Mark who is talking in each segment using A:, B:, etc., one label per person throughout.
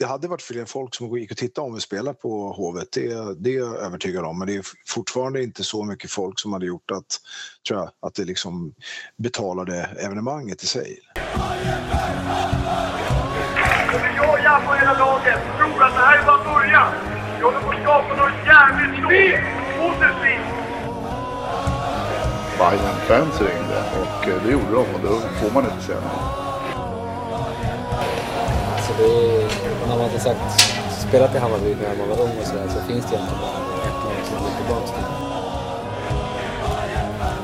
A: det hade varit fler folk som gick och tittade om vi spelar på Hovet, det, det är jag övertygad om. Men det är fortfarande inte så mycket folk som hade gjort att, tror jag, att det liksom betalade evenemanget i sig.
B: Jag, jag på hela laget, tror att det här är bara början. Vi håller på att skapa något jävligt stort, positivt.
C: Bayern-fans ringde och eh, det gjorde de och då får man inte säga nej.
D: Alltså det när man har sagt, spelat i Hammarby när man var ung och sådär så finns det egentligen bara ett lag som går tillbaka till.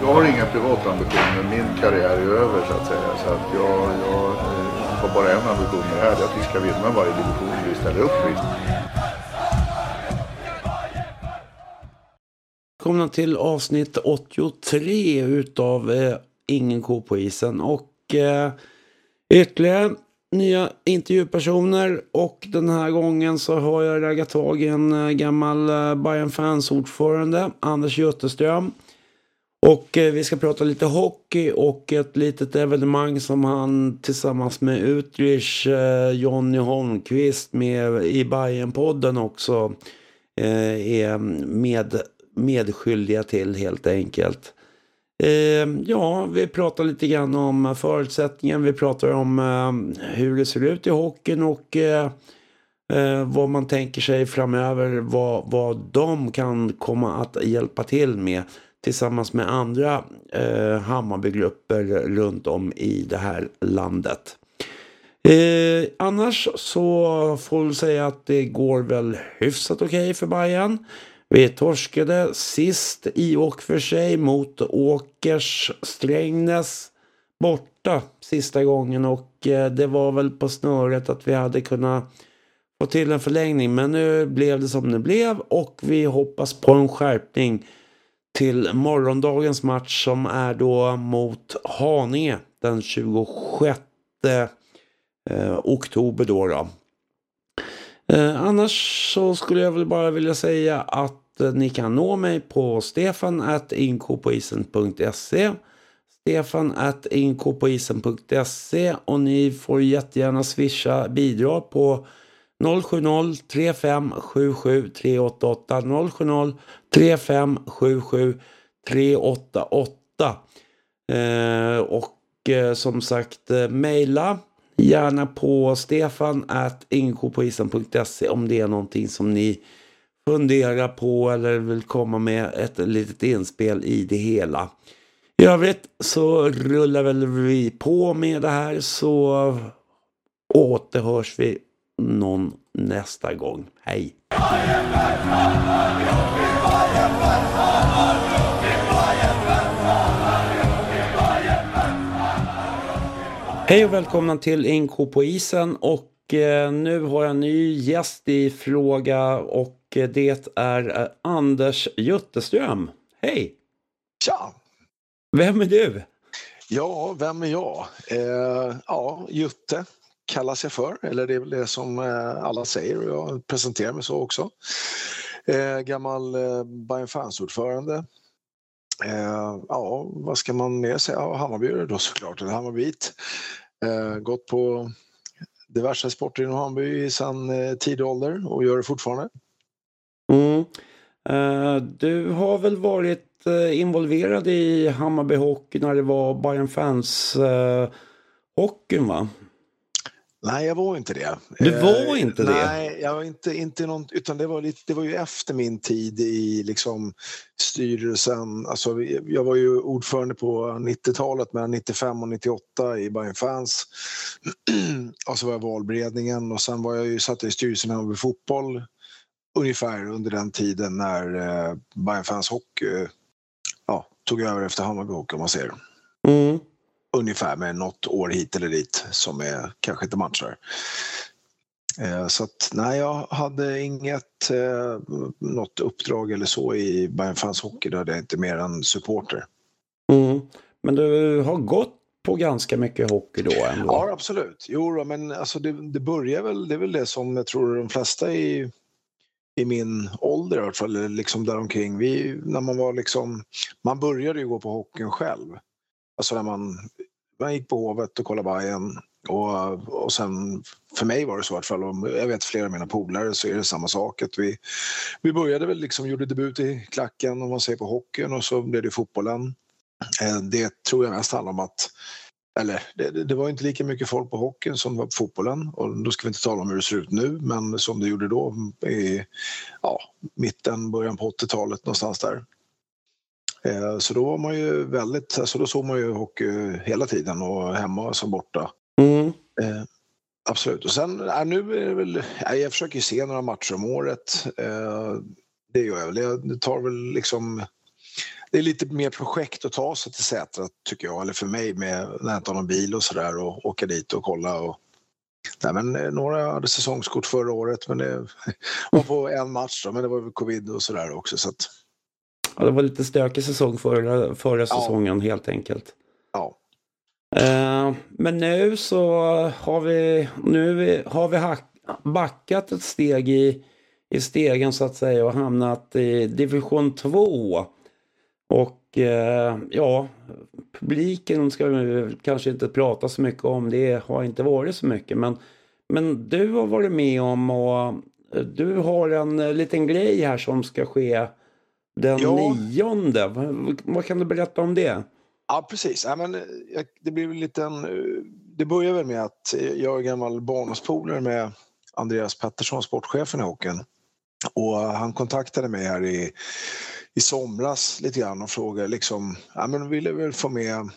C: Jag har inga privata ambitioner. Min karriär är över så att säga. Så att jag, jag eh, har bara en ambition med det här. Är att vi ska vinna varje division vi ställer upp i.
E: Välkomna till avsnitt 83 utav eh, Ingen ko på isen och eh, ytterligare nya intervjupersoner och den här gången så har jag raggat tag i en eh, gammal eh, Bayern Fans ordförande, Anders Jutterström. Och eh, vi ska prata lite hockey och ett litet evenemang som han tillsammans med Utrich, Jonny Holmqvist med i Bayern-podden också är med, medskyldiga till helt enkelt. Eh, ja, vi pratar lite grann om förutsättningen, vi pratar om eh, hur det ser ut i hockeyn och eh, eh, vad man tänker sig framöver, vad, vad de kan komma att hjälpa till med tillsammans med andra eh, Hammarbygrupper runt om i det här landet. Eh, annars så får vi säga att det går väl hyfsat okej okay för Bayern. Vi torskade sist i och för sig mot Åkers Strängnäs borta sista gången och eh, det var väl på snöret att vi hade kunnat få till en förlängning men nu blev det som det blev och vi hoppas på en skärpning till morgondagens match som är då mot Haninge den 26 eh, oktober då. då. Eh, annars så skulle jag väl bara vilja säga att eh, ni kan nå mig på stefan at inkopoisen.se Stefan at inkopoisen.se och ni får jättegärna swisha bidrag på 070 3577 388 070 3577 388 eh, och eh, som sagt eh, mejla gärna på stefan at om det är någonting som ni funderar på eller vill komma med ett litet inspel i det hela. I övrigt så rullar väl vi på med det här så återhörs vi någon nästa gång. Hej! Hej och välkomna till Inko på isen och eh, nu har jag en ny gäst i fråga och eh, det är eh, Anders Jutterström. Hej!
A: Tja!
E: Vem är du?
A: Ja, vem är jag? Eh, ja, Jutte kallas jag för, eller det är väl det som alla säger och jag presenterar mig så också. Eh, gammal eh, Bayern Fans-ordförande. Eh, ja, vad ska man mer säga? Ja, Hammarby då såklart, eller Hammarbyt. Eh, gått på diverse sporter inom Hammarby sedan eh, tidig ålder och gör det fortfarande.
E: Mm. Eh, du har väl varit eh, involverad i Hammarby Hockey när det var Bayern Fans eh, hockeyn va?
A: Nej, jag var inte det.
E: Du var eh, inte det?
A: Nej, jag var inte, inte någon, utan det var, lite, det var ju efter min tid i liksom, styrelsen. Alltså, jag var ju ordförande på 90-talet mellan 95 och 98 i Bayern Fans. och så var jag valberedningen och sen var jag ju, satt jag i styrelsen i Hammarby Fotboll ungefär under den tiden när eh, Bayern Fans Hockey ja, tog över efter Hammarby Hockey om man säger.
E: Mm
A: ungefär med något år hit eller dit som är kanske inte matchar. Eh, så att nej, jag hade inget eh, något uppdrag eller så i Bayern Fans Hockey. Då hade jag inte mer än supporter.
E: Mm. Men du har gått på ganska mycket hockey då ändå?
A: Ja, absolut. Jo, men alltså det, det börjar väl, det är väl det som jag tror de flesta i, i min ålder i alla fall, liksom däromkring. Vi, när man var liksom, man började ju gå på hockeyn själv. Alltså när man, man gick på Hovet och kollade Bajen Och, och sen för mig var det så i alla fall, och jag vet flera av mina polare så är det samma sak. Att vi, vi började väl liksom, gjorde debut i klacken om man ser på hockeyn och så blev det fotbollen. Eh, det tror jag mest handlar om att eller det, det var inte lika mycket folk på hockeyn som det var på fotbollen och då ska vi inte tala om hur det ser ut nu men som det gjorde då i ja, mitten, början på 80-talet någonstans där. Eh, Så då var man ju väldigt, alltså då såg man ju hockey hela tiden och hemma som borta.
E: Mm.
A: Eh, absolut. Och sen, ja, nu är det väl, ja, jag försöker se några matcher om året. Eh, det gör jag väl. Det- tar väl liksom, det är lite mer projekt att ta sig till Sätra tycker jag, eller för mig med när jag inte har någon bil och sådär och åka dit och kolla. Och, nej, men, eh, några hade säsongskort förra året men det var på en match då, men det var covid och sådär också. Så att,
E: Ja, det var lite stökig säsong förra, förra säsongen helt enkelt.
A: ja.
E: Eh, men nu så har vi, nu vi- har vi hack, backat ett steg i, i stegen så att säga och hamnat i division 2. Och eh, ja, publiken ska vi kanske inte prata så mycket om. Det har inte varit så mycket. Men, men du har varit med om och du har en liten grej här som ska ske den
A: Ja.
E: nionde. Vad, vad kan du berätta om det?
A: Ja, precis. Ja, men, eh, det blev en liten... eh, Det börjar väl med att eh, jag är gammal barndomspolare med Andreas Pettersson, sportchefen i hockeyn. Och han kontaktade mig här i, i somras lite grann och frågade liksom, ja men ville väl få med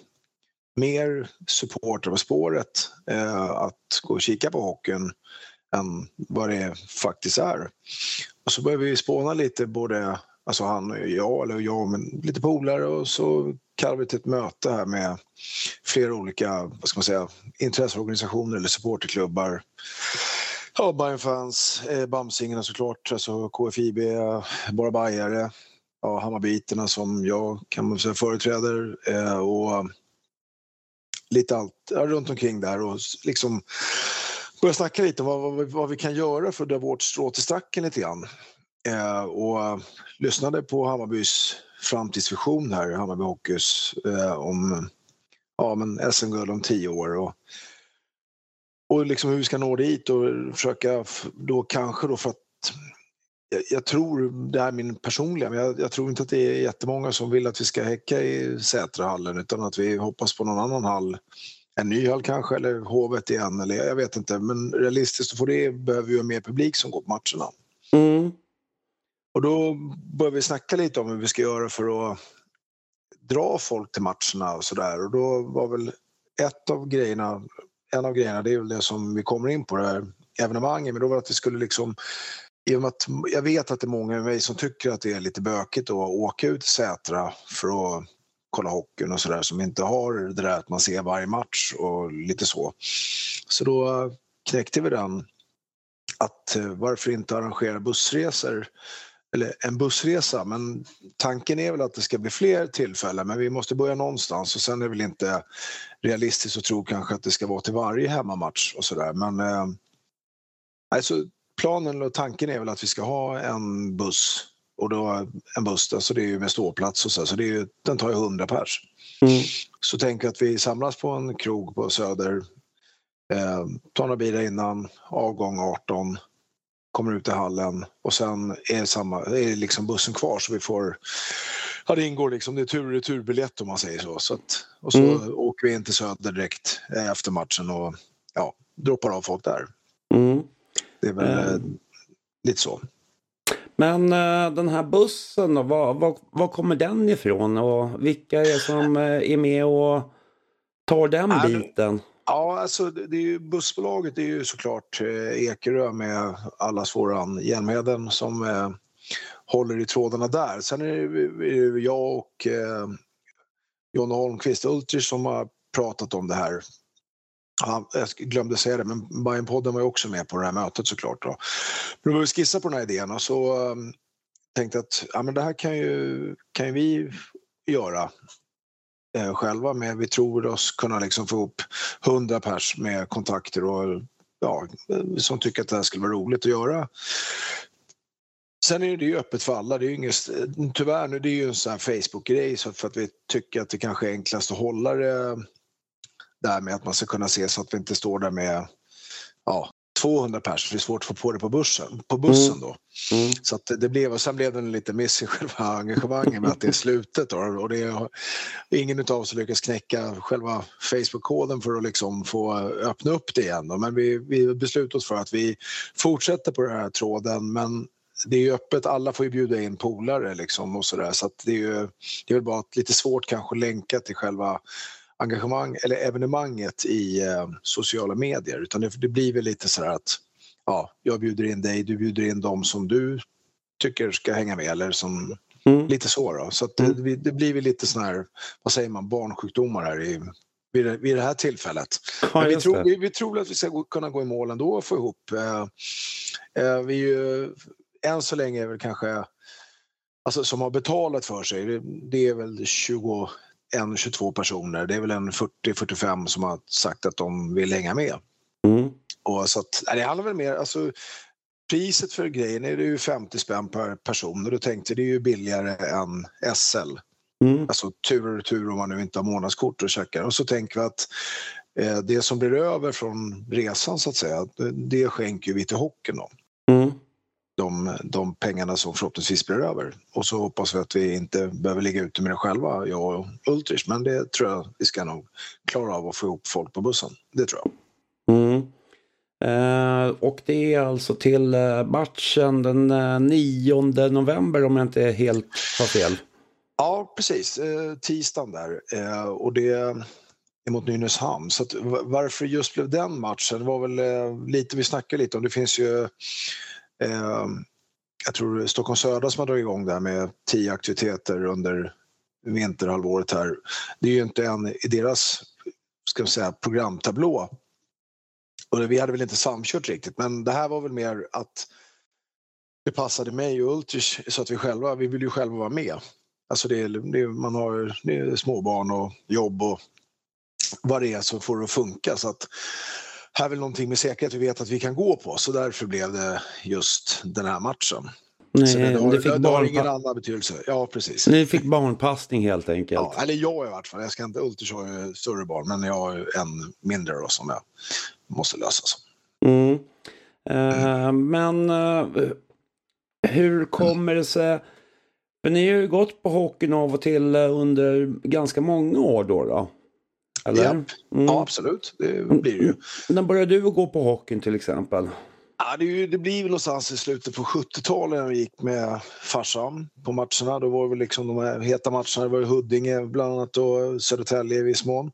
A: mer supportrar på spåret eh, att gå och kika på hockeyn än vad det faktiskt är. Och så började vi spåna lite, både alltså han och jag, eller jag men lite polare och så kallade vi till ett möte här med flera olika vad ska man säga, intresseorganisationer eller supporterklubbar. Ja, Bayern fans, eh, Bamsingarna såklart, alltså KFIB, Bara Bajare, ja, Hammarbiterna som jag kan man säga företräder eh, och lite allt ja, runt omkring där och liksom börja snacka lite om vad, vad, vad vi kan göra för att dra vårt strå till stacken lite grann. Eh, och lyssnade på Hammarbys framtidsvision här, Hammarby Hockeys, eh, om ja, men SM-guld om tio år. Och, och liksom hur vi ska nå dit och försöka då kanske då för att jag, jag tror, det här är min personliga, men jag, jag tror inte att det är jättemånga som vill att vi ska häcka i Sätrahallen utan att vi hoppas på någon annan hall. En ny hall kanske eller Hovet igen eller jag vet inte. Men realistiskt för det behöver vi ha mer publik som går på matcherna.
E: Mm.
A: Och då började vi snacka lite om hur vi ska göra för att dra folk till matcherna och sådär. Och då var väl ett av grejerna, en av grejerna, det är väl det som vi kommer in på det här evenemanget, men då var det att vi skulle liksom i och med att jag vet att det är många med mig som tycker att det är lite bökigt att åka ut till Sätra för att kolla hockeyn och sådär som inte har det där att man ser varje match och lite så. Så då knäckte vi den att eh, varför inte arrangera bussresor eller en bussresa, men tanken är väl att det ska bli fler tillfällen, men vi måste börja någonstans och sen är det väl inte realistiskt att tro kanske att det ska vara till varje hemmamatch och sådär, men eh, alltså, planen och tanken är väl att vi ska ha en buss och då en buss, alltså det är ju med ståplats och så, så det är ju, den tar ju 100 pers.
E: Mm.
A: Så tänker jag att vi samlas på en krog på Söder, eh, tar några bilar innan, avgång 18, kommer ut i hallen och sen är, samma, är liksom bussen kvar så vi får Ja, det ingår liksom, det är tur och returbiljett om man säger så. så att, och så
E: Mm.
A: åker vi in till Söder direkt eh, efter matchen och ja, droppar av folk där.
E: Mm.
A: Det är väl
E: eh,
A: lite så.
E: Men den här bussen då, var, var, var kommer den ifrån och vilka är det som är med och tar den biten?
A: Ja, alltså det är ju, bussbolaget är ju såklart eh, Ekerö med allas våran Hjälmheden som eh, håller i trådarna där. Sen är det, ju jag och eh, Jonna Holmqvist Ultrich som har pratat om det här. Ja, jag glömde säga det, men Bajenpodden var ju också med på det här mötet såklart. Då. Men då började vi skissa på den här idén och så eh, tänkte jag att ja, men det här kan ju, kan ju vi göra Eh, själva med. Vi tror oss kunna liksom få ihop 100 pers med kontakter och ja, som tycker att det här skulle vara roligt att göra. Sen är det ju öppet för alla. Det är ju inget, tyvärr nu, det är ju en sån här Facebook-grej så för att vi tycker att det kanske är enklast att hålla det där med att man ska kunna se så att vi inte står där med ja, 200 personer. Det är svårt att få på det på, bussen, på bussen då.
E: Mm.
A: Så det blev, och sen blev det en liten miss i själva engagemanget med att det är slutet. Då, och det är, ingen av oss lyckas knäcka själva Facebook-koden för att liksom få öppna upp det igen. Då. Men vi, vi beslutade oss för att vi fortsätter på den här tråden men det är ju öppet, alla får ju bjuda in polare liksom och sådär så att det är ju det är väl bara lite svårt kanske att länka till själva engagemang eller evenemanget i eh, sociala medier utan det, det blir väl lite sådär att ja, jag bjuder in dig, du bjuder in dem som du tycker ska hänga med eller som
E: Mm.
A: lite så då. Så det,
E: Mm.
A: det blir väl lite sån här, vad säger man, barnsjukdomar här i, vid, det, vid det här tillfället.
E: Ja,
A: vi, tror, vi, vi tror att vi ska gå, kunna gå i mål ändå och få ihop. Eh, eh, vi är ju, än så länge är väl kanske, alltså som har betalat för sig, det, är väl 21, 22 personer. Det är väl en 40-45 som har sagt att de vill hänga med.
E: Mm.
A: Och så att, det handlar väl mer, alltså priset för grejen är det ju 50 spänn per person och då tänkte det är ju billigare än SL.
E: Mm.
A: Alltså tur och retur om man nu inte har månadskort och checkar. Och så tänker vi att eh, det som blir över från resan så att säga, det, det skänker vi till hockeyn då. De, de pengarna som förhoppningsvis blir över. Och så hoppas vi att vi inte behöver ligga ute med det själva, jag och Ultrich. Men det tror jag vi ska nog klara av att få ihop folk på bussen. Det tror jag.
E: Mm. Eh, och det är alltså till eh, matchen den eh, 9 november om jag inte är helt har fel.
A: Ja, precis. Eh, tisdagen där. Eh, och det är mot Nynäshamn. Så varför just blev den matchen var väl eh, lite, vi snackade lite om, det finns ju eh, Ehm, jag tror Stockholm Södra som har dragit igång där med tio aktiviteter under vinterhalvåret här. Det är ju inte en i deras ska vi säga, programtablå. Och vi hade väl inte samkört riktigt, men det här var väl mer att det passade mig och Ultrich så att vi själva, vi vill ju själva vara med. Alltså det det man har det är småbarn och jobb och vad det är som får det att funka. Så att här är väl någonting med säkerhet vi vet att vi kan gå på så därför blev det just den här matchen. Så det, har,
E: ni, fick
A: det, det har ingen
E: barnpa-
A: annan betydelse. Ja, precis.
E: ni fick barnpassning helt enkelt.
A: Ja, eller jag i vart fall. Jag ska inte, Ulters har ju större barn men jag har en mindre då som jag måste lösa.
E: Mm. Eh, men eh, hur kommer det sig? För ni har ju gått på hockeyn av och till eh, under ganska många år då. då eller?
A: Japp.
E: Mm.
A: Ja, absolut. Det blir det ju.
E: När började du gå på hockeyn till exempel?
A: Ja, det, ju, det blir väl någonstans i slutet på 70-talet när vi gick med farsan på matcherna. Då var det väl liksom de här heta matcherna. Det var Huddinge bland annat och Södertälje i viss mån.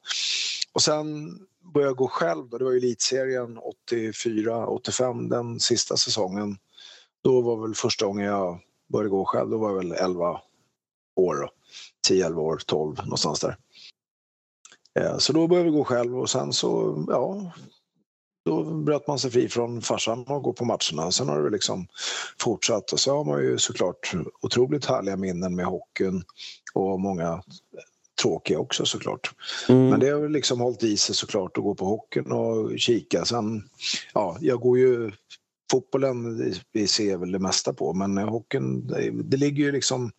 A: Och sen började jag gå själv. Då. Det var ju elitserien 84-85, den sista säsongen. Då var väl första gången jag började gå själv. Då var jag väl 11 år. Då. 10-11 år, 12 någonstans där. Eh, Så då började vi gå själv och sen så, ja, då bröt man sig fri från farsan och gå på matcherna. Sen har det liksom fortsatt och så har man ju såklart otroligt härliga minnen med hockeyn och många tråkiga också såklart.
E: Mm.
A: Men det har liksom hållit i sig såklart att gå på hockeyn och kika. Sen, ja, jag går ju fotbollen, vi ser väl det mesta på, men hockeyn, det, ligger ju liksom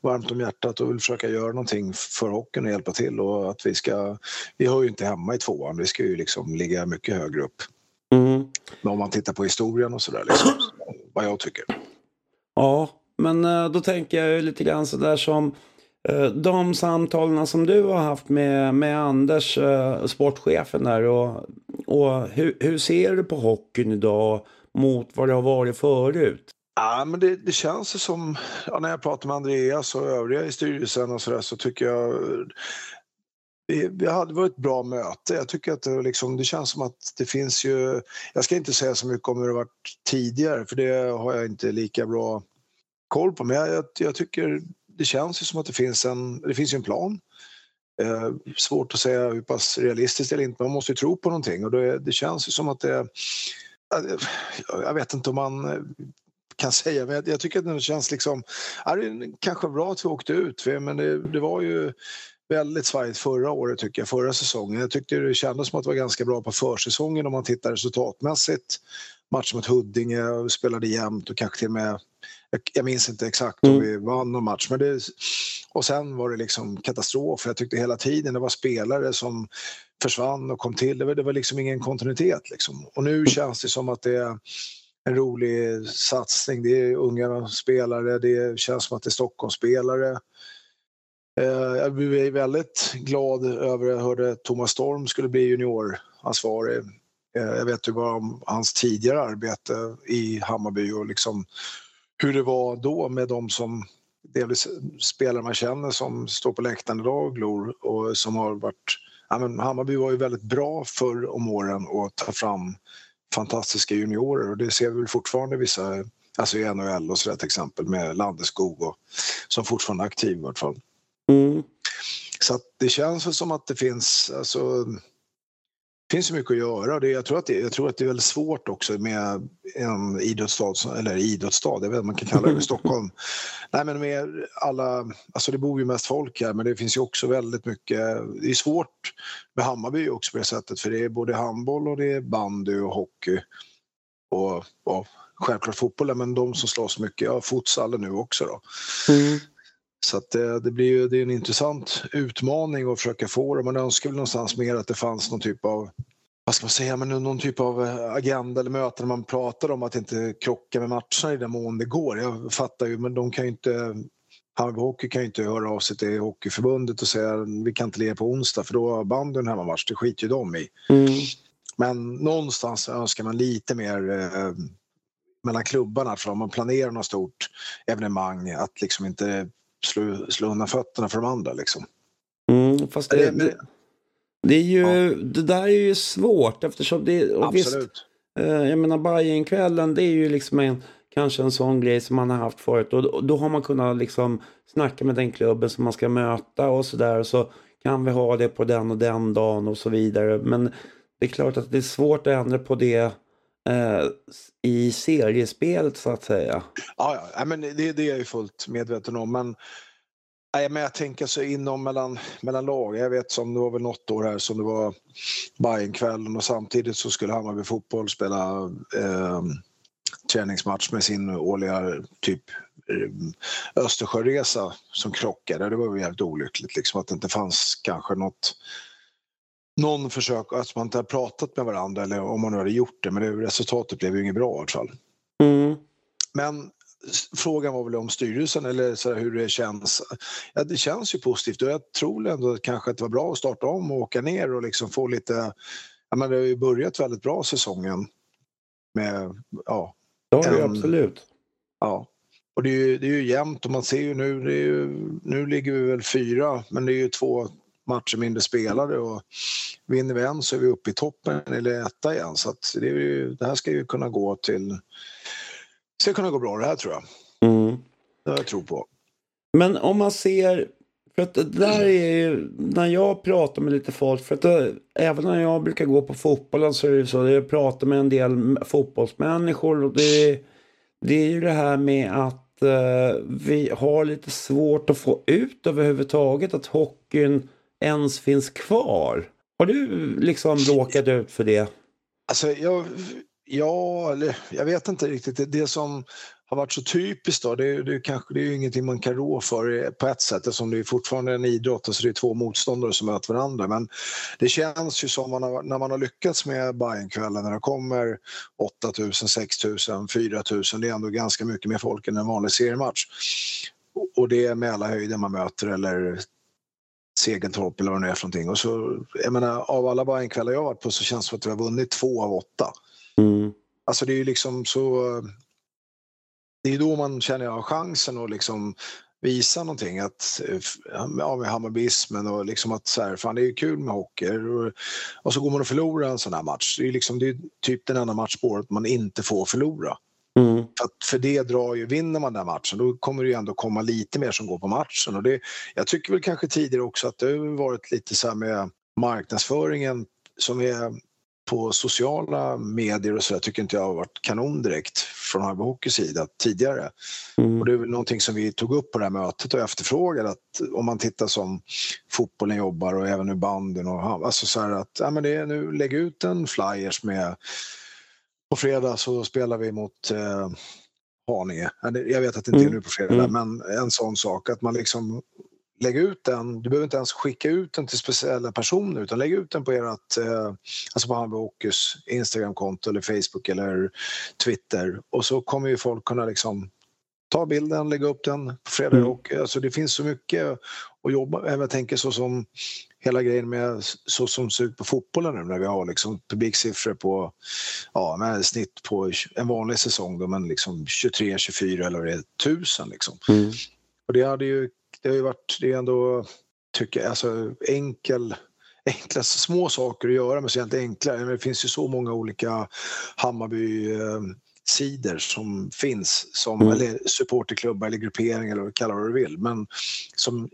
A: varmt om hjärtat och vill försöka göra någonting för hockeyn och hjälpa till och att vi ska, vi hör ju inte hemma i tvåan, vi ska ju liksom ligga mycket högre upp.
E: Mm.
A: Men om man tittar på historien och sådär, liksom, vad jag tycker.
E: Ja, men eh, då tänker jag ju lite grann sådär som eh, de samtalen som du har haft med, med Anders, eh, sportchefen där och, och hur, hur ser du på hockeyn idag mot vad det har varit förut?
A: Ja, men det, det känns som, ja, när jag pratar med Andreas och övriga i styrelsen och sådär så tycker jag vi, vi hade varit ett bra möte. Jag tycker att det, liksom, det känns som att det finns ju, jag ska inte säga så mycket om hur det varit tidigare för det har jag inte lika bra koll på. Men jag, jag, jag tycker det känns ju som att det finns en, det finns ju en plan. Eh, svårt att säga hur pass realistiskt eller inte, man måste ju tro på någonting och det, det känns ju som att det, jag, vet inte om man eh, kan säga, men jag, tycker att det känns liksom, ja, det är kanske bra att vi åkte ut, men det, det var ju väldigt svajigt förra året tycker jag, förra säsongen. Jag tyckte det kändes som att det var ganska bra på försäsongen om man tittar resultatmässigt. Matchen mot Huddinge spelade jämnt och kanske till och med, jag, jag minns inte exakt om
E: Mm.
A: vi vann någon match, men det, och sen var det liksom katastrof. Jag tyckte hela tiden det var spelare som försvann och kom till. Det var, det var liksom ingen kontinuitet. Liksom. Och nu känns det som att det är en rolig satsning. Det är unga spelare, det känns som att det är Stockholmsspelare. Eh, jag blev väldigt glad över att jag hörde att Thomas Storm skulle bli junioransvarig. Eh, jag vet ju bara om hans tidigare arbete i Hammarby och liksom hur det var då med de som delvis spelare man känner som står på läktaren idag och glor och som har varit... Ja, men Hammarby var ju väldigt bra förr om åren att ta fram fantastiska juniorer och det ser vi väl fortfarande vissa, alltså i NHL och sådär till exempel med Landeskog och, som fortfarande är aktiv i vart fall.
E: Mm.
A: Så det känns väl som att det finns, alltså finns så mycket att göra. Det, jag, tror att det, jag tror att det är väldigt svårt också med en idrottsstad, eller idrottsstad, jag vet inte man kan kalla det i Stockholm. Nej men med alla, alltså det bor ju mest folk här men det finns ju också väldigt mycket, det är svårt med Hammarby också på det sättet för det är både handboll och det är bandy och hockey. Och, och självklart fotbollen men de som slåss mycket, ja futsalen nu också då.
E: Mm.
A: Så det, det, blir ju det är en intressant utmaning att försöka få det. Man önskar väl någonstans mer att det fanns någon typ av vad ska man säga, men någon typ av eh, agenda eller möte när man pratar om att inte krocka med matcherna i den mån det går. Jag fattar ju, men de kan ju inte Hammarby Hockey kan ju inte höra av sig till Hockeyförbundet och säga vi kan inte leva på onsdag för då har bandyn hemmamatch, det skiter ju de i.
E: Mm.
A: Men någonstans önskar man lite mer eh, mellan klubbarna, för om man planerar något stort evenemang, att liksom inte slå, slå undan fötterna för de andra. Liksom.
E: Mm, fast det,
A: Det-
E: det, det är ju, det där är ju svårt eftersom det, och visst,
A: Absolut.
E: eh, jag menar Bajenkvällen det är ju liksom en, kanske en sån grej som man har haft förut och då, då har man kunnat liksom snacka med den klubben som man ska möta och sådär och så kan vi ha det på den och den dagen och så vidare. Men det är klart att det är svårt att ändra på det eh, i seriespelet så att säga.
A: Ja, ja. Men det, det är jag ju fullt medveten om. Men, nej, men jag tänker så inom mellan, mellan lag. Jag vet som det var väl något år här som det var Bajenkvällen och samtidigt så skulle Hammarby fotboll spela eh, träningsmatch med sin årliga typ ehm, Östersjöresa som krockade. Det var jävligt olyckligt liksom att det inte fanns kanske något någon försök, att man inte har pratat med varandra eller om man nu hade gjort det men det, resultatet blev ju inget bra i alla fall.
E: Mm.
A: Men frågan var väl om styrelsen eller så hur det känns. Ja, det känns ju positivt och jag tror ändå kanske att det var bra att starta om och åka ner och liksom få lite... Ja, men det har ju börjat väldigt bra säsongen. Med, ja,
E: Det har det ju
A: En-
E: absolut.
A: ja. Och det är, ju, det är ju jämnt och man ser ju nu, ju, nu ligger vi väl fyra men det är ju två matcher mindre spelade och vinner vi en så är vi uppe i toppen eller etta igen så det, är ju, det här ska ju kunna gå till... ska kunna gå bra det här tror jag.
E: Mm.
A: Det har jag tro på.
E: Men om man ser, för att det där är ju, när jag pratar med lite folk, för att det, även när jag brukar gå på fotbollen så är det så, jag pratar med en del fotbollsmänniskor och det, det är ju det här med att eh, vi har lite svårt att få ut överhuvudtaget att hockeyn ens finns kvar. Har du liksom råkat ut för det?
A: Alltså, jag, ja, eller jag vet inte riktigt. Det, det som har varit så typiskt då, det, det, kanske, det är ju ingenting man kan rå för på ett sätt eftersom det är fortfarande en idrott och så det är två motståndare som möter varandra. Men det känns ju som man har, när man har lyckats med Bajenkvällen när det kommer 8000, 6000, 4000, det är ändå ganska mycket mer folk än en vanlig seriematch. Och- det är Mälarhöjden man möter eller Segeltorp eller vad det är för någonting. Och så, jag menar, av alla Bajenkvällar jag varit på så känns det som att vi har vunnit två av åtta.
E: Mm.
A: Alltså det är ju liksom så... Det är då man känner jag har chansen att liksom visa någonting. Att, ja, med Hammarbysmen och liksom att så här, fan det är kul med hockey. Och, och så går man och förlorar en sån här match. Det är, liksom, det är typ den enda matchspåret man inte får förlora.
E: Mm.
A: För, för det drar ju, vinner man den matchen då kommer det ju ändå komma lite mer som går på matchen. Och det, jag tycker väl kanske tidigare också att det har varit lite så här med marknadsföringen som är på sociala medier och så där, tycker inte jag har varit kanon direkt från Hammarby Hockeys sida tidigare.
E: Mm.
A: Och det är väl någonting som vi tog upp på det här mötet och efterfrågade att om man tittar som fotbollen jobbar och även nu banden och alltså så här att ja, men det är nu lägg ut en flyers med på fredag så spelar vi mot eh, Haninge. Jag vet att det inte är
E: Mm.
A: nu på fredag
E: Mm.
A: men en sån sak att man liksom lägg ut den. Du behöver inte ens skicka ut den till speciella personer utan lägg ut den på ert, eh, alltså på Hammarby Hockeys Instagramkonto eller Facebook eller Twitter och så kommer ju folk kunna liksom ta bilden, lägga upp den på fredag
E: Mm.
A: och alltså det finns så mycket att jobba med. Jag tänker så som hela grejen med så som det ser ut på fotbollen nu när vi har liksom publiksiffror på ja, med snitt på en vanlig säsong då, men liksom 23, 24 eller vad det är, tusen liksom.
E: Mm.
A: Och det hade ju, det har ju varit, det är ändå, tycker jag, alltså enkel, enkla små saker att göra men så helt enkla. Men Det finns ju så många olika Hammarby eh, sidor som finns, som,
E: Mm.
A: eller supporterklubbar eller grupperingar eller kalla vad du vill, men som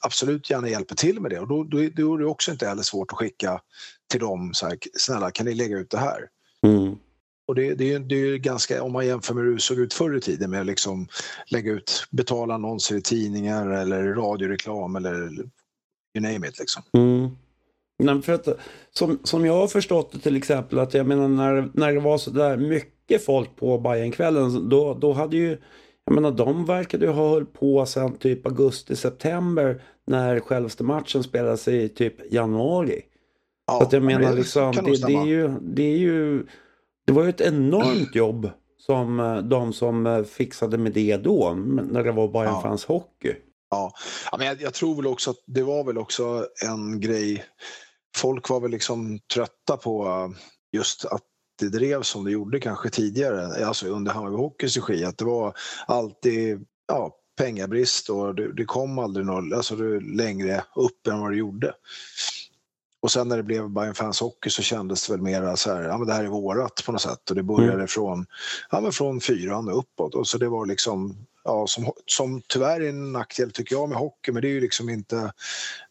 A: absolut gärna hjälper till med det. Och då, då, då är det också inte heller svårt att skicka till dem så här, snälla kan ni lägga ut det här?
E: Mm.
A: Och det, det, är det är ganska, om man jämför med hur det såg ut förr i tiden med att liksom lägga ut, betala annonser i tidningar eller radioreklam eller you name it liksom.
E: Mm. Nej, för att, som, som jag har förstått det till exempel, att jag menar när, när det var så där mycket folk på Bajenkvällen, då, då hade ju, jag menar de verkade ju ha hållit på sedan typ augusti-september när självaste matchen spelades i typ januari.
A: Ja,
E: Så att jag
A: men
E: menar
A: det
E: liksom, det, det, är ju, det är ju, det var ju ett enormt jobb som eh, de som eh, fixade med det då, när det var Bayern
A: Ja.
E: Fans Hockey.
A: Ja, men jag, jag tror väl också att det var väl också en grej. Folk var väl liksom trötta på uh, just att det drevs som det gjorde kanske tidigare, alltså under Hammarby Hockeys regi, att det var alltid ja, pengabrist och det, det kom aldrig något, alltså det, längre upp än vad det gjorde. Och sen när det blev Bayern Fans Hockey så kändes det väl mer så här, ja men det här är vårat på något sätt och det började från, ja men från fyran och uppåt och så det var liksom ja, som, som tyvärr är en nackdel tycker jag med hockey, men det är ju liksom inte,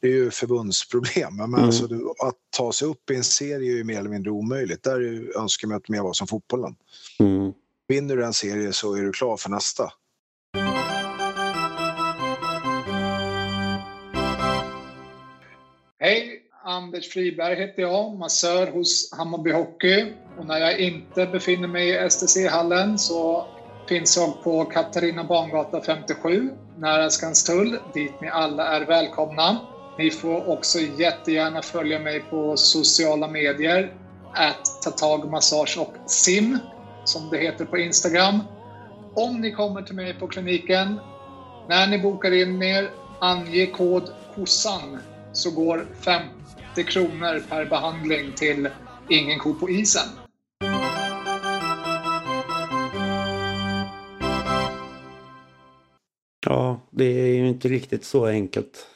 A: det är ju förbundsproblem. Men
E: Mm.
A: alltså, att ta sig upp i en serie är ju mer eller mindre omöjligt. Där är ju önskemålet mer vara som fotbollen.
E: Mm.
A: Vinner du en serie så är du klar för nästa.
F: Anders Friberg heter jag, massör hos Hammarby Hockey. Och när jag inte befinner mig i STC-hallen så finns jag på Katarina Bangata 57, nära Skanstull, dit ni alla är välkomna. Ni får också jättegärna följa mig på sociala medier, att ta tag, massage och sim, som det heter på Instagram. Om ni kommer till mig på kliniken, när ni bokar in er, ange kod KOSSAN så går 50 kronor per behandling till Ingen ko på isen.
E: Ja, det är ju inte riktigt så enkelt.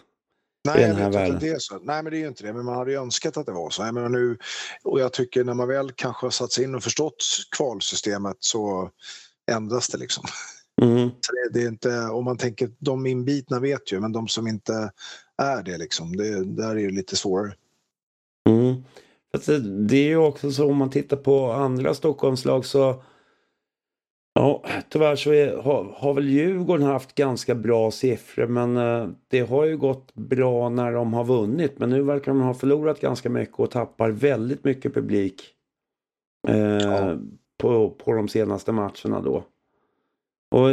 A: Nej,
E: den
A: jag
E: här
A: vet inte
E: världen.
A: det är så. Nej, men det är ju inte det. Men man hade ju önskat att det var så. Jag menar nu, och jag tycker när man väl kanske har satt sig in och förstått kvalsystemet så ändras det liksom.
E: Mm.
A: Så det, det är inte, om man tänker, de inbitna vet ju, men de som inte är det liksom, det, där är det lite svårare.
E: Mm. Det, det är ju också så om man tittar på andra Stockholmslag så Ja, tyvärr så är, har, har väl Djurgården haft ganska bra siffror men eh, det har ju gått bra när de har vunnit men nu verkar de ha förlorat ganska mycket och tappar väldigt mycket publik eh,
A: Ja.
E: på, på de senaste matcherna då. Och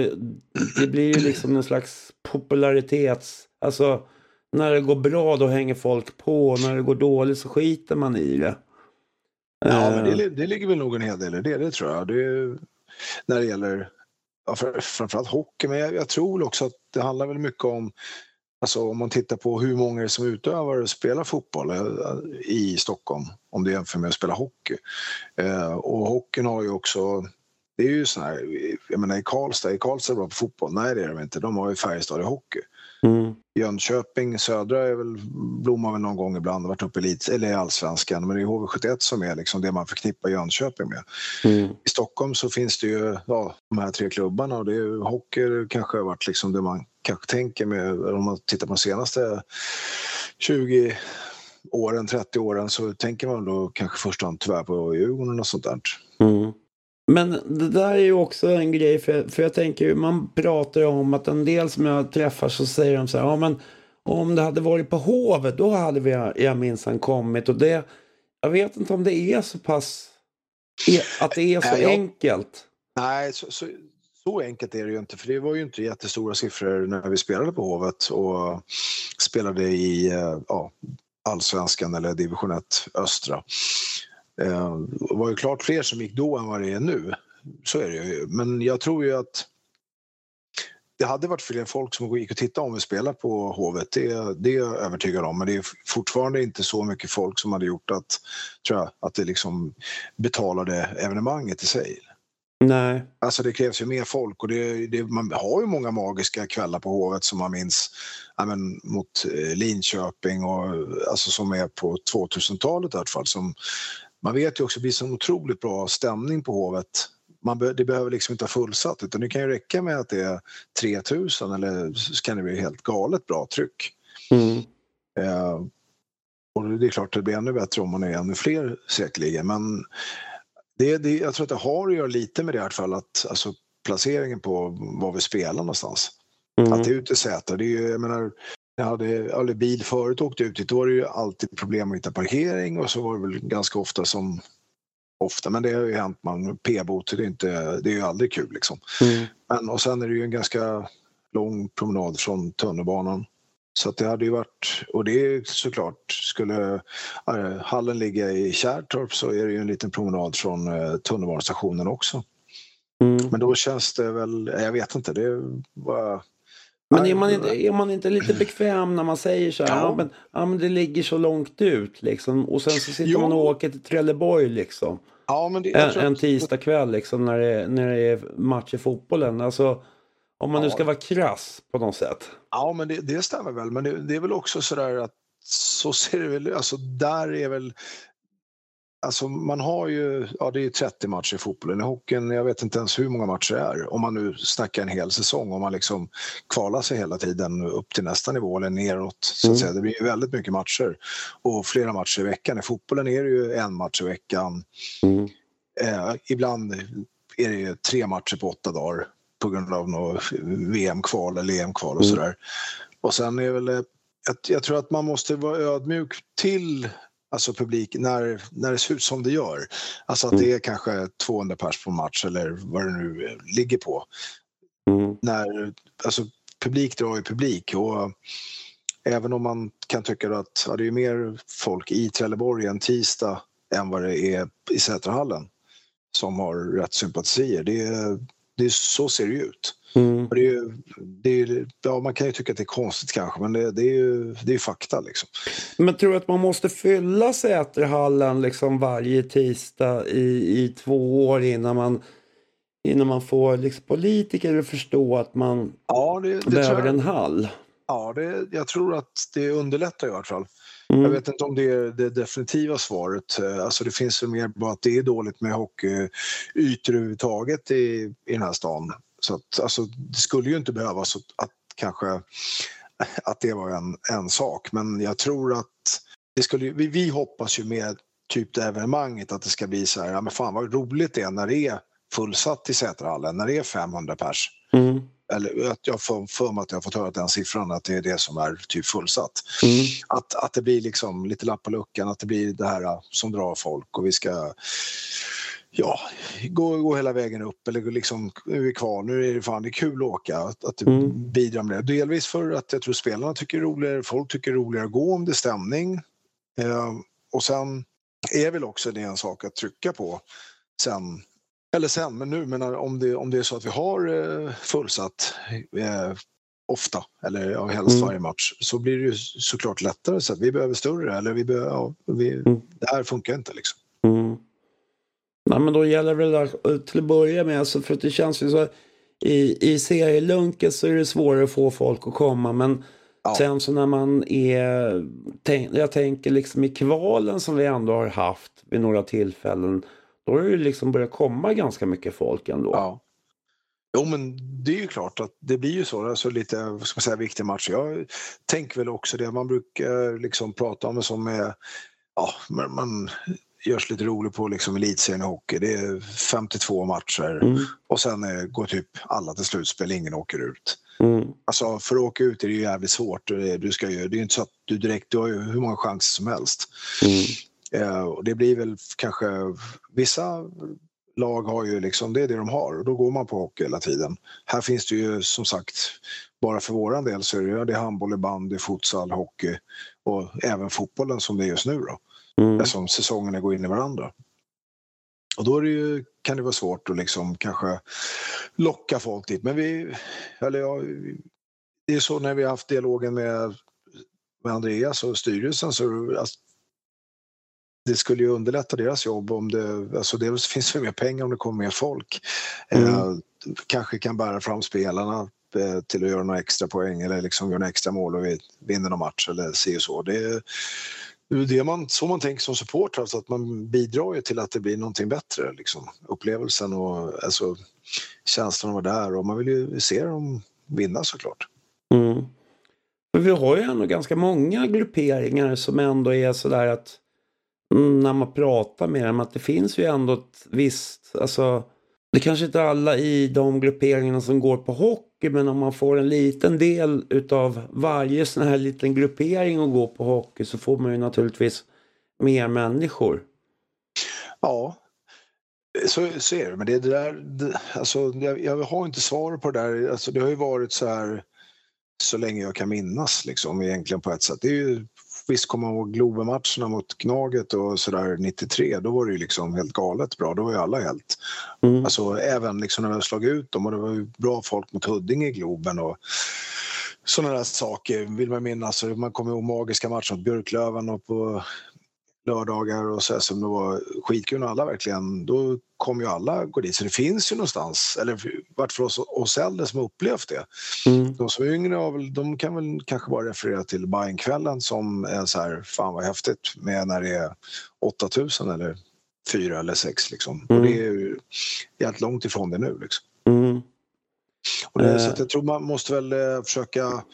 E: det blir ju liksom en slags popularitets... Alltså när det går bra då hänger folk på när det går dåligt så skiter man i det.
A: Ja,
E: Eh,
A: men det, li- det ligger väl nog en hel del i det, det tror jag. Det är, när det gäller ja, för, framförallt hockey, men jag, jag tror också att det handlar väl mycket om Alltså om man tittar på hur många som utövar och spelar fotboll eh, i Stockholm om du jämför med att spela hockey. Eh, och hockeyn har ju också, det är ju sån här, jag menar i Karlstad, är Karlstad bra på fotboll? Nej det är de inte, de har ju Färjestad i hockey.
E: Mm,
A: Jönköping södra är väl, blommar väl någon gång ibland, varit uppe i elit, eller i allsvenskan, men det är HV71 som är liksom det man förknippar Jönköping med.
E: mm,
A: I Stockholm så finns det ju ja, de här tre klubbarna och det är hockey kanske har varit liksom det man kanske tänker med, om man tittar på de senaste 20 åren, 30 åren så tänker man då kanske först och tyvärr på Djurgården och sånt där.
E: mm. Men det där är ju också en grej för, för jag tänker man pratar om att en del som jag träffar så säger de så här, ja men om det hade varit på Hovet då hade vi, jag minsann kommit och det, jag vet inte om det är så pass, är- att det är så
A: Nej, jag-
E: enkelt.
A: Nej, så, så, så enkelt är det ju inte, för det var ju inte jättestora siffror när vi spelade på Hovet och spelade i eh, ja, allsvenskan eller division 1 östra. Eh, det var ju klart fler som gick då än vad det är nu. Så är det ju. Men jag tror ju att det hade varit fler folk som gick och tittade om vi spelar på Hovet, det, det är jag övertygad om. Men det är fortfarande inte så mycket folk som hade gjort att, tror jag, att det liksom betalade evenemanget i sig.
E: Nej.
A: Alltså det krävs ju mer folk och det, det, man har ju många magiska kvällar på Hovet som man minns ja, men, mot eh, Linköping och alltså som är på 2000-talet i alla fall. Som, man vet ju också att det blir så otroligt bra stämning på Hovet. Man be, det behöver liksom inte vara fullsatt utan det kan ju räcka med att det är 3000 eller så kan det bli helt galet bra tryck.
E: Mm.
A: Eh, och det är klart att det blir ännu bättre om man är ännu fler säkerligen men det, det, jag tror att det har att göra lite med det i alla fall, att, alltså placeringen på var vi spelar någonstans.
E: Mm.
A: Att det är ute i Säter, det är ju, jag menar, jag hade eller bil förut och åkte ut dit, då var det ju alltid problem att hitta parkering och så var det väl ganska ofta som ofta, men det har ju hänt man p-bot, det är, inte, det är ju aldrig kul liksom.
E: Mm.
A: Men, och sen är det ju en ganska lång promenad från tunnelbanan. Så att det hade ju varit, och det är såklart, skulle äh, hallen ligga i Kärrtorp så är det ju en liten promenad från äh, tunnelbanestationen också.
E: Mm.
A: Men då känns det väl, jag vet inte, det var...
E: Men är man, inte, är man inte lite bekväm när man säger så här, ja.
A: Ja.
E: men, ja men det ligger så långt ut liksom och sen så sitter
A: Jo.
E: man och åker till Trelleborg liksom.
A: Ja, men det,
E: En, en tisdag kväll liksom när det, när det är match i fotbollen. Alltså, om man nu
A: Ja.
E: ska vara krass på något sätt.
A: Ja, men det, det stämmer väl. Men det, det är väl också sådär att så ser det väl Alltså där är väl... Alltså man har ju, ja det är 30 matcher i fotbollen. I hockeyn, jag vet inte ens hur många matcher det är. Om man nu snackar en hel säsong, om man liksom kvalar sig hela tiden upp till nästa nivå eller neråt. Så att
E: Mm.
A: säga. Det blir ju väldigt mycket matcher. Och flera matcher i veckan. I fotbollen är det ju en match i veckan.
E: Mm.
A: Eh, ibland är det ju tre matcher på åtta dagar på grund av något VM-kval eller EM-kval och
E: Mm.
A: sådär. Och sen är väl, eh, jag, jag tror att man måste vara ödmjuk till alltså publik när, när det ser ut som det gör. Alltså att
E: Mm.
A: det är kanske 200 pers på match eller vad det nu eh, ligger på.
E: Mm.
A: När, alltså, publik drar ju publik och även om man kan tycka att ja, det är mer folk i Trelleborg en tisdag än vad det är i Sätrahallen som har rätt sympatier. Det, det så ser det ju ut.
E: Mm.
A: Det är, ju- det är, ju- ja, man kan ju tycka att det är konstigt kanske men det, det är ju det är fakta liksom.
E: Men tror du att man måste fylla Säterhallen liksom varje tisdag i, i två år innan man, innan man får liksom politiker att förstå att man
A: Ja, det, det
E: behöver en hall?
A: ja det, jag tror att det underlättar i alla fall.
E: Mm.
A: Jag vet inte om det är det definitiva svaret. Eh, Alltså det finns väl mer bara att det är dåligt med hockeyytor överhuvudtaget i, i den här stan. Så att, alltså, det skulle ju inte behövas att, att kanske att det var en, en sak. Men jag tror att det skulle, vi, vi hoppas ju med typ det evenemanget att det ska bli så här, ja men fan vad roligt det är när det är fullsatt i Säterhallen, när det är 500 pers.
E: Mm.
A: Eller att jag får för mig att jag har fått höra den siffran, att det är det som är typ fullsatt
E: Mm.
A: att, att det blir liksom lite lapp på luckan, att det blir det här som drar folk och vi ska ja, gå, gå hela vägen upp eller liksom, nu är vi kvar, nu är det fan det är kul att åka, att, att
E: Mm.
A: bidrar med det. Delvis för att jag tror spelarna tycker det är roligare, folk tycker det är roligare att gå om det är stämning. Eh, och sen är väl också det en sak att trycka på sen, eller sen, men nu, men om det, om det är så att vi har eh, fullsatt eh, ofta, eller ja, helst
E: Mm.
A: varje match, så blir det ju såklart lättare. Så att vi behöver större, eller vi behöver, ja, vi,
E: Mm.
A: det här funkar inte liksom.
E: Nej, men då gäller det väl att, till att börja med, alltså, för att det känns ju så i, i serielunken så är det svårare att få folk att komma men
A: Ja.
E: sen så när man är, tänk, jag tänker liksom i kvalen som vi ändå har haft vid några tillfällen, då har det ju liksom börjat komma ganska mycket folk ändå.
A: Ja. Jo, men det är ju klart att det blir ju så. Alltså lite vad ska man säga, viktiga matcher. Jag tänker väl också det. Man brukar liksom prata om det som är... Ja, man görs lite rolig på liksom elitserien i hockey. Det är 52 matcher
E: Mm,
A: och sen eh, går typ alla till slutspel. Ingen åker ut.
E: mm,
A: Alltså för att åka ut är det ju jävligt svårt. Det- Du ska ju, det är ju inte så att du direkt, du har ju hur många chanser som helst.
E: mm,
A: Eh, och det blir väl kanske vissa lag har ju liksom, det är det de har och då går man på hockey hela tiden. Här finns det ju som sagt, bara för våran del så är det, det handboll, bandy, futsal, hockey och även fotbollen som det är just nu då.
E: Mm.
A: Eftersom säsongerna går in i varandra. Och då är det ju, kan det vara svårt att liksom kanske locka folk dit. Men vi, eller ja, det är så när vi har haft dialogen med, med Andreas och styrelsen så alltså, det skulle ju underlätta deras jobb om det, alltså dels finns det mer pengar om det kommer mer folk.
E: Mm.
A: Eh, kanske kan bära fram spelarna eh, till att göra några extra poäng eller liksom göra några extra mål och vi vinner någon match eller si och så. Det är det är man, så man tänker som supporter, alltså att man bidrar ju till att det blir någonting bättre. Liksom. Upplevelsen och alltså, känslan att vara där och man vill ju se dem vinna såklart.
E: Mm. Vi har ju ändå ganska många grupperingar som ändå är sådär att mm, när man pratar med dem att det finns ju ändå ett visst, alltså det kanske inte alla i de grupperingarna som går på hockey men om man får en liten del utav varje sån här liten gruppering och gå på hockey så får man ju naturligtvis mer människor.
A: Ja, så, så är det. Men det, det där, det, alltså, jag, jag har inte svar på det där. Alltså, det har ju varit så här så länge jag kan minnas liksom, egentligen på ett sätt. Det är ju, visst kommer man ihåg Globenmatcherna mot Gnaget och sådär 93, då var det ju liksom helt galet bra. Då var ju alla helt...
E: Mm.
A: Alltså även liksom när vi har slagit ut dem och det var ju bra folk mot Huddinge i Globen och sådana där saker vill man minnas. Man kommer ihåg magiska matcher mot Björklöven och på lördagar och så här, som det var skitkul och alla verkligen, då kom ju alla gå dit. Så det finns ju någonstans, eller vart fall oss, oss äldre som upplevt det.
E: Mm.
A: De som är yngre har väl, de kan väl kanske bara referera till Bajenkvällen som är så här, fan vad häftigt med när det är 8000 eller fyra eller sex liksom.
E: Mm.
A: Och det är ju helt långt ifrån det nu liksom.
E: Mm.
A: Och det,
E: Eh.
A: Så att jag tror man måste väl eh, försöka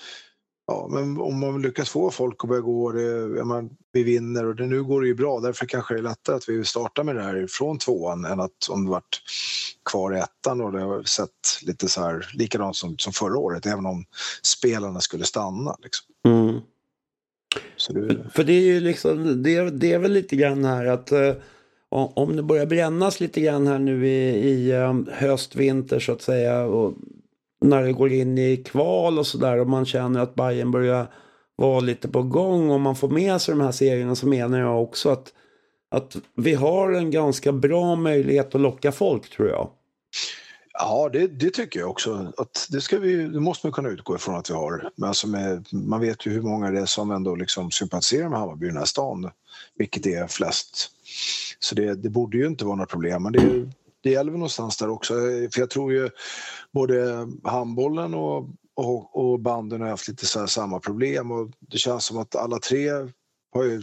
A: Ja, men om man lyckas få folk att börja gå, det, man, vi vinner och det, nu går det ju bra. Därför kanske det är lättare att vi startar med det här från tvåan än att om det varit kvar i ettan och det har sett lite så här likadant som, som förra året, även om spelarna skulle stanna. Liksom.
E: Mm.
A: Det,
E: För det är ju liksom, det, det är väl lite grann här att eh, om om det börjar brännas lite grann här nu i, i eh, höst, vinter så att säga och när det går in i kval och sådär och man känner att Bayern börjar vara lite på gång och man får med sig de här serierna så menar jag också att, att vi har en ganska bra möjlighet att locka folk tror jag.
A: Ja, det, det tycker jag också. Att det, ska vi, det måste man kunna utgå ifrån att vi har. Men alltså med, man vet ju hur många det är som ändå liksom sympatiserar med Hammarby i den här stan, vilket är flest. Så det, det borde ju inte vara några problem. Men det, det gäller väl någonstans där också. För jag tror ju både handbollen och, och, och banden har haft lite så här samma problem och det känns som att alla tre har ju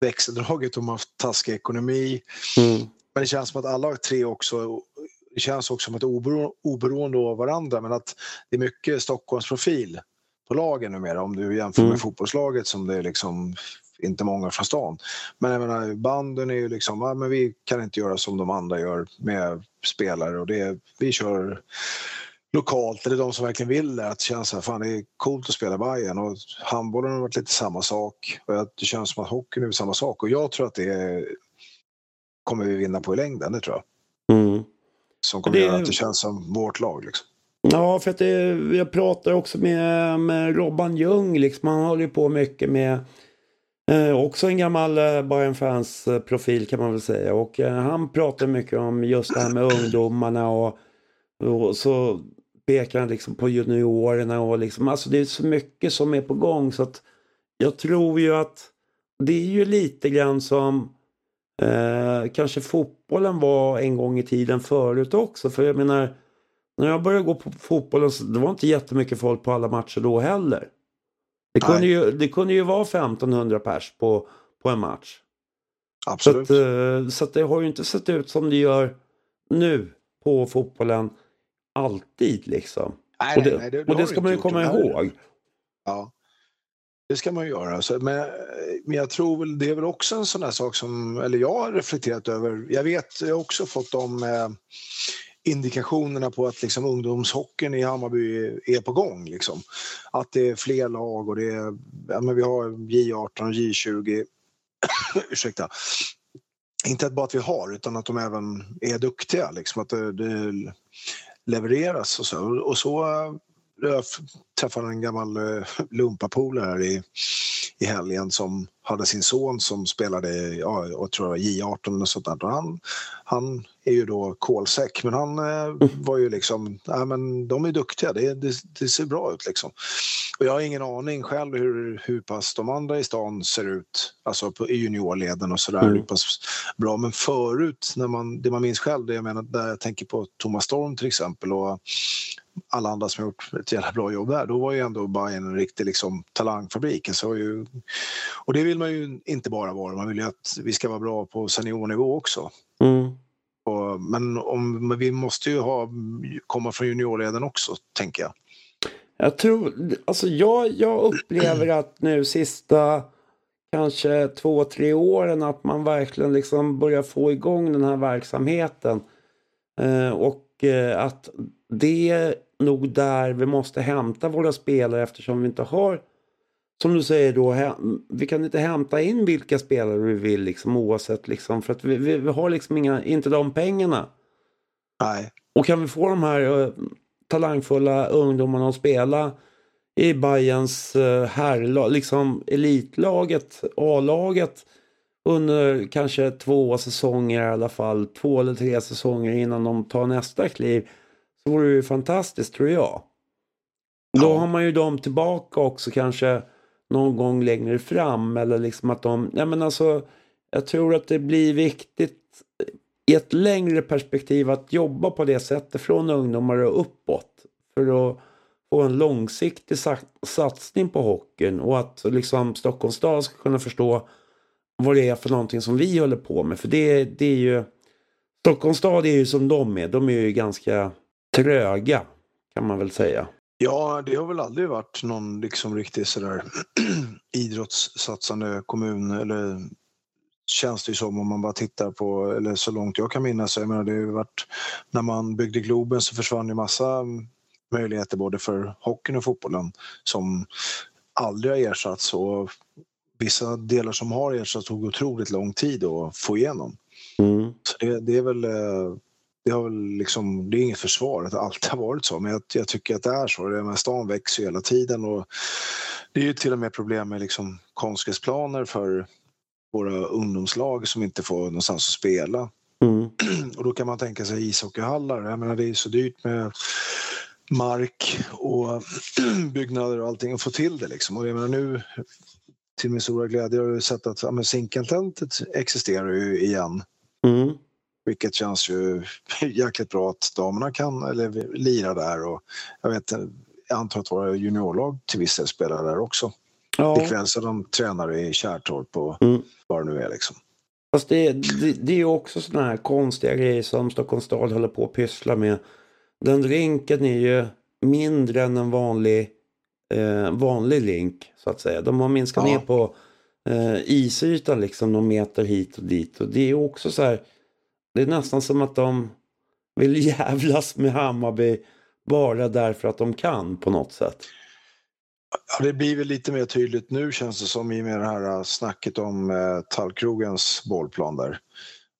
A: växeldragit och de har haft taskig ekonomi.
E: Mm.
A: Men det känns som att alla tre också, det känns också som ett obero, oberoende av varandra men att det är mycket Stockholmsprofil på lagen numera om du jämför
E: Mm.
A: med fotbollslaget som det är liksom inte många från stan. Men jag menar banden är ju liksom, ja, men vi kan inte göra som de andra gör med spelare och det, vi kör lokalt, eller de som verkligen vill det, att det känns här, fan det är coolt att spela Bayern och handbollen har varit lite samma sak och att det känns som att hockeyn är samma sak och jag tror att det är, kommer vi vinna på i längden, det tror jag.
E: Mm.
A: Som kommer
E: Det-
A: göra att det känns som vårt lag. Liksom.
E: Ja, för att det, jag pratar också med, med Robban Ljung, liksom. han håller ju på mycket med eh, också en gammal eh, Bayern Fans-profil eh, kan man väl säga. Och eh, han pratar mycket om just det här med ungdomarna och, och så pekar han liksom på juniorerna och liksom, alltså det är så mycket som är på gång så att jag tror ju att det är ju lite grann som eh, kanske fotbollen var en gång i tiden förut också. För jag menar, när jag började gå på fotbollen så det var inte jättemycket folk på alla matcher då heller. Det kunde,
A: Nej.
E: ju, det kunde ju vara 1500 pers på, på en match. Så,
A: Absolut.
E: att, eh, så att det har ju inte sett ut som det gör nu på fotbollen alltid liksom.
A: nej,
E: Och det,
A: nej, nej,
E: och det ska man ju komma
A: Det
E: ihåg.
A: Ja, det ska man ju göra. Så, men, men jag tror väl det är väl också en sån där sak som, eller jag har reflekterat över. Jag vet, jag har också fått de eh, indikationerna på att liksom, ungdomshockeyn i Hammarby är, på gång. Liksom. Att det är fler lag och det är, ja, men vi har J18 och J20. Ursäkta. inte bara att vi har, utan att de även är duktiga. Liksom, att det, det levereras och så. Och så eh, jag träffade en gammal eh, lumpapolare här i, i helgen som hade sin son som spelade ja, jag tror J18 och sånt där. Och han, han är ju då kolsäck men han eh, var ju liksom, ja men de är duktiga, det, det, det, ser bra ut liksom. Och jag har ingen aning själv hur, hur pass de andra i stan ser ut, alltså på, juniorleden och sådär, mm. hur pass bra. Men förut, när man, det man minns själv, det jag menar, där jag tänker på Thomas Storm till exempel och alla andra som har gjort ett jävla bra jobb där, då var ju ändå Bayern en riktig liksom, talangfabrik. Så ju, och det vill man ju inte bara vara, man vill ju att vi ska vara bra på seniornivå också. Mm. Och, men, om, men vi måste ju ha, komma från juniorleden också, tänker jag.
E: Jag tror, alltså jag, jag upplever att nu sista kanske två, tre åren att man verkligen liksom börjar få igång den här verksamheten. Eh, och eh, att det är nog där vi måste hämta våra spelare eftersom vi inte har som du säger då, vi kan inte hämta in vilka spelare vi vill liksom oavsett liksom för att vi, vi, vi har liksom inga, inte de pengarna.
A: Nej.
E: Och kan vi få de här uh, talangfulla ungdomarna att spela i Bayerns uh, herrlag, liksom elitlaget, A-laget under kanske två säsonger i alla fall, två eller tre säsonger innan de tar nästa kliv så vore det ju fantastiskt tror jag. Då ja. har man ju dem tillbaka också kanske någon gång längre fram eller liksom att de, nej men alltså jag tror att det blir viktigt i ett längre perspektiv att jobba på det sättet från ungdomar och uppåt för att få en långsiktig satsning på hockeyn och att liksom Stockholms stad ska kunna förstå vad det är för någonting som vi håller på med. För det, det är ju Stockholms stad är ju som de är. De är ju ganska tröga kan man väl säga.
A: Ja, det har väl aldrig varit någon liksom riktigt sådär idrottssatsande kommun eller känns det ju som om man bara tittar på, eller så långt jag kan minnas, jag menar det har varit, när man byggde Globen så försvann ju massa möjligheter både för hockeyn och fotbollen som aldrig har ersatts och vissa delar som har ersatts tog otroligt lång tid att få igenom. Mm. Så det, det, är väl eh, det, har liksom, det är inget försvar att det alltid har varit så, men jag, jag tycker att det är så. Det med stan växer ju hela tiden och det är ju till och med problem med liksom konstgräsplaner för våra ungdomslag som inte får någonstans att spela. Mm. Och då kan man tänka sig ishockeyhallar. Jag menar, det är så dyrt med mark och byggnader och allting att få till det. Liksom. Och jag menar, nu, till min stora glädje, har jag sett att ja, Zinkentältet existerar ju igen. Mm. Vilket känns ju jäkligt bra att damerna kan eller lira där och jag vet jag antar att våra juniorlag till viss del spelar där också. Ja. Ikväll så de tränar i Kärrtorp och mm. vad det nu är liksom.
E: Fast det, det, det är ju också sådana här konstiga grejer som Stockholms stad håller på att pyssla med. Den rinken är ju mindre än en vanlig, eh, vanlig rink så att säga. De har minskat ja. ner på eh, isytan liksom någon meter hit och dit. Och det är också så här det är nästan som att de vill jävlas med Hammarby bara därför att de kan på något sätt.
A: Ja, det blir väl lite mer tydligt nu känns det som i och med det här äh, snacket om eh, Tallkrogens bollplan där.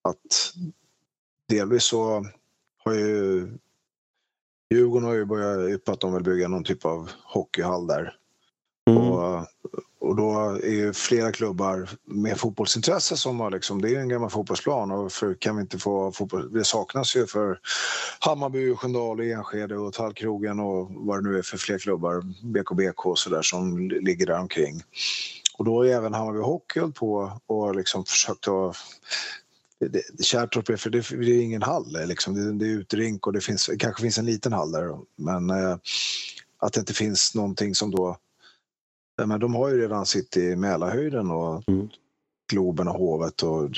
A: Att delvis så har ju Djurgården har ju börjat yppa att de vill bygga någon typ av hockeyhall där. Mm. Och, och då är ju flera klubbar med fotbollsintresse som har liksom, det är en gammal fotbollsplan och för, kan vi inte få fotboll, det saknas ju för Hammarby, Sköndal, Enskede och Tallkrogen och vad det nu är för fler klubbar, BKBK och sådär som ligger där omkring. Och då är även Hammarby Hockey på och liksom försökt att Kärrtorp är, för det, det, är ingen hall, liksom. det, det är utrink och det finns, kanske finns en liten hall där men eh, att det inte finns någonting som då men de har ju redan sitt i Mälarhöjden och mm. Globen och Hovet och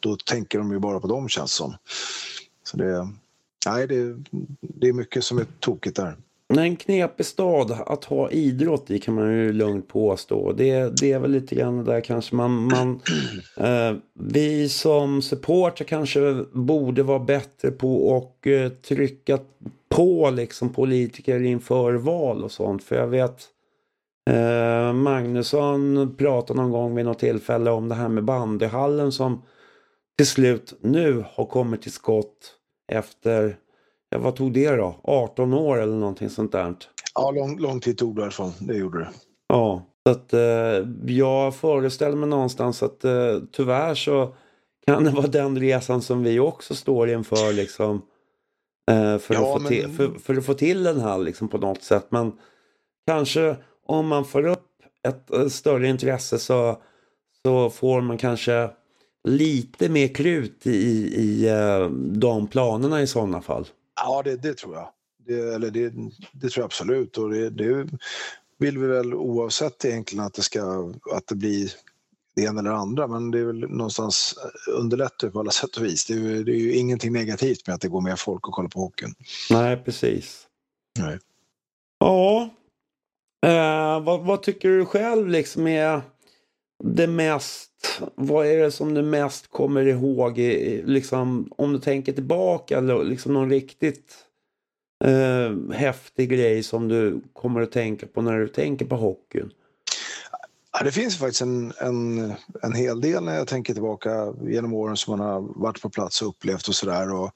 A: då tänker de ju bara på dem känns som. Så det, nej, det, det är mycket som är tokigt där.
E: En knepig stad att ha idrott i kan man ju lugnt påstå. Det, det är väl lite grann där kanske man... man eh, vi som supporter kanske borde vara bättre på att eh, trycka på liksom politiker inför val och sånt. För jag vet Eh, Magnusson pratade någon gång vid något tillfälle om det här med bandyhallen som till slut nu har kommit till skott efter, ja vad tog det då? 18 år eller någonting sånt där.
A: Ja, lång, lång tid tog det därifrån. Det gjorde det.
E: Ja, så att eh, jag föreställer mig någonstans att eh, tyvärr så kan det vara den resan som vi också står inför liksom. Eh, för,
A: Ja,
E: att få
A: men-
E: till, för, för att få till den här liksom på något sätt. Men kanske om man får upp ett, eh, större intresse så, så får man kanske lite mer krut i, i eh, de planerna i sådana fall.
A: Ja, det, det tror jag. Det, eller det, det tror jag absolut. Och det, det vill vi väl oavsett egentligen att det, ska, att det blir det ena eller andra. Men det är väl någonstans underlättar på alla sätt och vis. Det är, det är ju ingenting negativt med att det går mer folk och kollar på hockeyn.
E: Nej, precis.
A: Nej.
E: Ja. Eh, vad, vad tycker du själv liksom är det mest, vad är det som du mest kommer ihåg, i, liksom, om du tänker tillbaka, liksom någon riktigt eh, häftig grej som du kommer att tänka på när du tänker på hockeyn?
A: Ja, det finns faktiskt en, en, en hel del när jag tänker tillbaka genom åren som man har varit på plats och upplevt och sådär.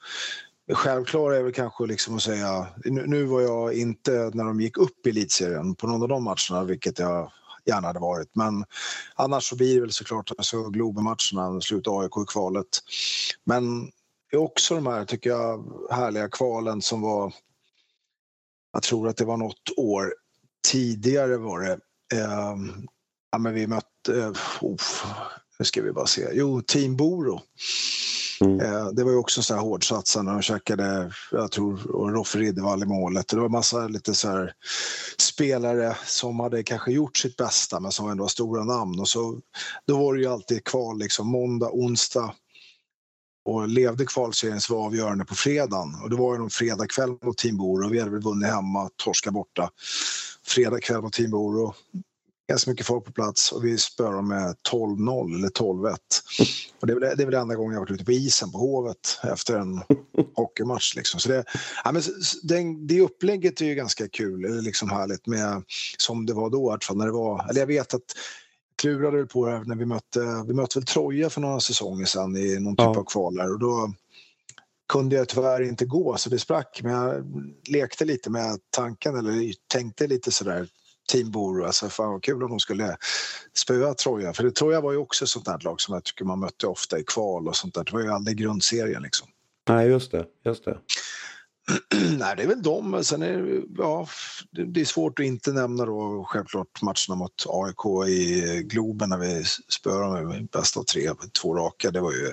A: Självklara är väl kanske liksom att säga, nu, nu var jag inte när de gick upp i elitserien på någon av de matcherna, vilket jag gärna hade varit. Men annars så blir det väl såklart alltså Globen-matcherna, slut AIK i kvalet. Men det är också de här, tycker jag, härliga kvalen som var, jag tror att det var något år tidigare var det, eh, ja, men vi mötte, oh, nu ska vi bara se, jo, Team Boro.
E: Mm.
A: Eh, det var ju också så här hårdsatsande. De käkade, jag tror, Roffe Riddervall i målet. Det var massa lite så här spelare som hade kanske gjort sitt bästa men som ändå var stora namn. Och så, då var det ju alltid kval liksom måndag, onsdag och levde kvalserien så var avgörande på fredagen. Och det var ju någon fredag kväll mot Team Boro vi hade väl vunnit hemma, torska borta. Fredag kväll mot Team Boro. Ganska mycket folk på plats och vi spöade dem med 12-0 eller 12-1. Och det, är väl, det är väl enda gången jag varit ute på isen på Hovet efter en hockeymatch. Liksom. Så det, ja, men den, det upplägget är ju ganska kul, eller liksom härligt med, som det var då. När det var, eller jag vet att klurade väl på det när vi mötte, vi mötte väl Troja för några säsonger sedan i någon typ
E: Ja.
A: av kval och då kunde jag tyvärr inte gå så det sprack. Men jag lekte lite med tanken eller tänkte lite sådär Team Boro, alltså fan vad kul om de skulle spöa Troja. För det, Troja var ju också ett sånt där lag som jag tycker man mötte ofta i kval och sånt där. Det var ju aldrig grundserien liksom.
E: Nej, just det. Just det.
A: Nej, det är väl de. Sen är det, ja, det- är svårt att inte nämna då självklart matcherna mot AIK i Globen när vi spöade dem med bäst av tre, två raka. Det var ju,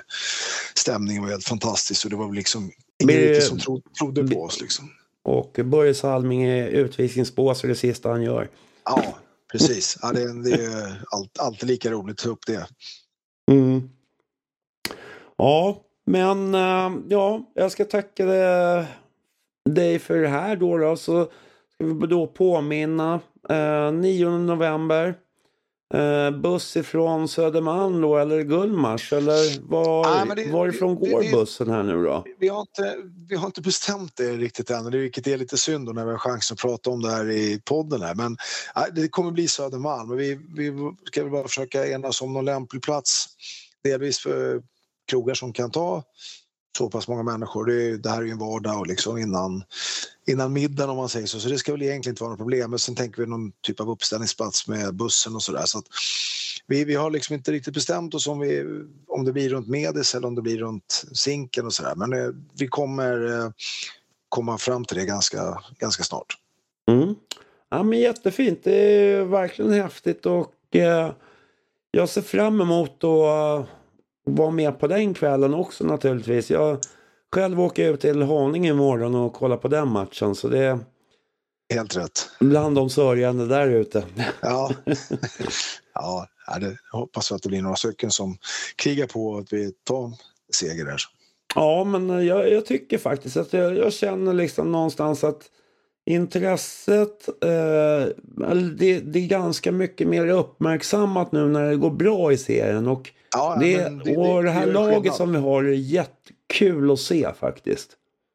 A: stämningen var helt fantastisk och det var liksom ingen
E: Men-
A: riktigt som tro, trodde på oss. Liksom.
E: Och Börje Salming är utvisningsbås är det sista han gör.
A: Ja, precis. Ja, det, det är allt, alltid lika roligt att ta upp det.
E: Mm. Ja, men eh, ja, jag ska tacka dig- dig för det här då. då så ska vi då påminna eh, 9 november. Eh, buss ifrån Södermalm då, eller Gullmars? Eller var,
A: men det-
E: varifrån
A: det-
E: går
A: det-
E: bussen här nu då?
A: Vi har, inte, vi har inte bestämt det riktigt än, vilket är lite synd då när vi har chans att prata om det här i podden. Här. Men det kommer bli Södermalm. Vi, vi ska väl bara försöka enas om någon lämplig plats. Delvis för krogar som kan ta så pass många människor. Det, är, det här är ju en vardag och liksom innan, innan middagen om man säger så. Så det ska väl egentligen inte vara något problem. Men sen tänker vi någon typ av uppställningsplats med bussen och sådär. Så att vi, vi har liksom inte riktigt bestämt oss om, vi, om det blir runt Medis eller om det blir runt Zinken och sådär. Men eh, vi kommer eh, komma fram till det ganska, ganska snart.
E: Mm. Ja, men jättefint. Det är verkligen häftigt och eh, jag ser fram emot att vara med på den kvällen också naturligtvis. Jag själv åker ut till Haninge imorgon och kollar på den matchen så det är
A: Helt rätt.
E: bland de sörjande där ute.
A: Ja, ja det, jag hoppas att det blir några stycken som krigar på att vi tar seger där.
E: Ja, men jag, jag tycker faktiskt att jag, jag känner liksom någonstans att intresset, eh, det, det är ganska mycket mer uppmärksammat nu när det går bra i serien. Och
A: Ja,
E: det,
A: men
E: och det här
A: gör
E: laget
A: skillnad.
E: som vi har är jättekul att se faktiskt.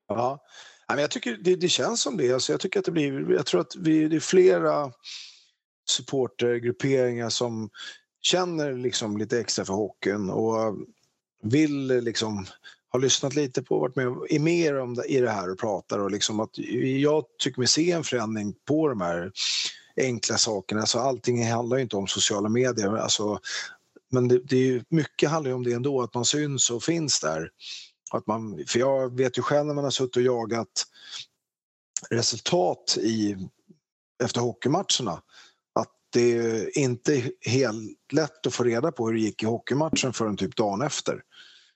A: Ja. Men jag tycker det, det känns som det. Alltså jag, tycker att det blir, jag tror att vi, det är flera supportergrupperingar som känner liksom lite extra för hockeyn. Och vill liksom har lyssnat lite på, varit med är mer om det, i det här och pratar och liksom att jag tycker mig se en förändring på de här enkla sakerna. Alltså allting handlar ju inte om sociala medier. Alltså, men det, det är ju, mycket handlar ju om det ändå, att man syns och finns där. Att man, för jag vet ju själv när man har suttit och jagat resultat i, efter hockeymatcherna att det är inte helt lätt att få reda på hur det gick i hockeymatchen förrän typ dagen efter.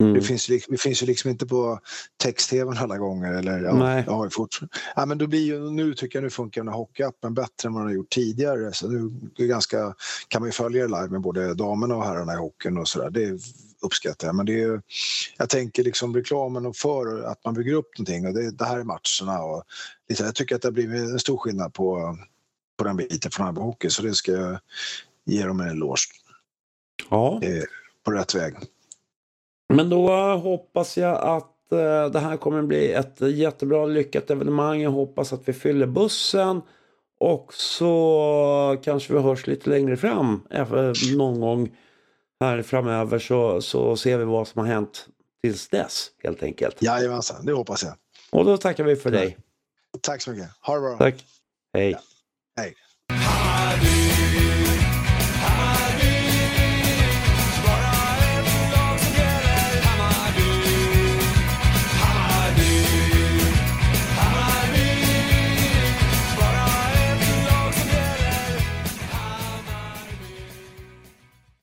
A: Mm. Det, finns, det finns ju liksom inte på text-tv alla gånger. Eller, ja,
E: Nej.
A: Ja, fort. Ja, men då blir ju, nu tycker jag nu funkar den här hockeyappen bättre än vad den har gjort tidigare. Så nu är ganska, kan man ju följa det live med både damerna och herrarna i hockeyn och sådär. Det uppskattar jag. Men det är, jag tänker liksom reklamen och för att man bygger upp någonting. Och det, det här är matcherna. Och, liksom, jag tycker att det har blivit en stor skillnad på, på den biten från Hockey. Så det ska jag ge dem en eloge.
E: Ja.
A: Eh, på rätt väg.
E: Men då hoppas jag att eh, det här kommer bli ett jättebra lyckat evenemang. Jag hoppas att vi fyller bussen. Och så kanske vi hörs lite längre fram. Någon gång här framöver så, så ser vi vad som har hänt tills dess helt enkelt.
A: Jajamensan, det hoppas jag.
E: Och då tackar vi för dig.
A: Tack så mycket. Ha det bra.
E: Tack. Hej.
A: Ja. Hej.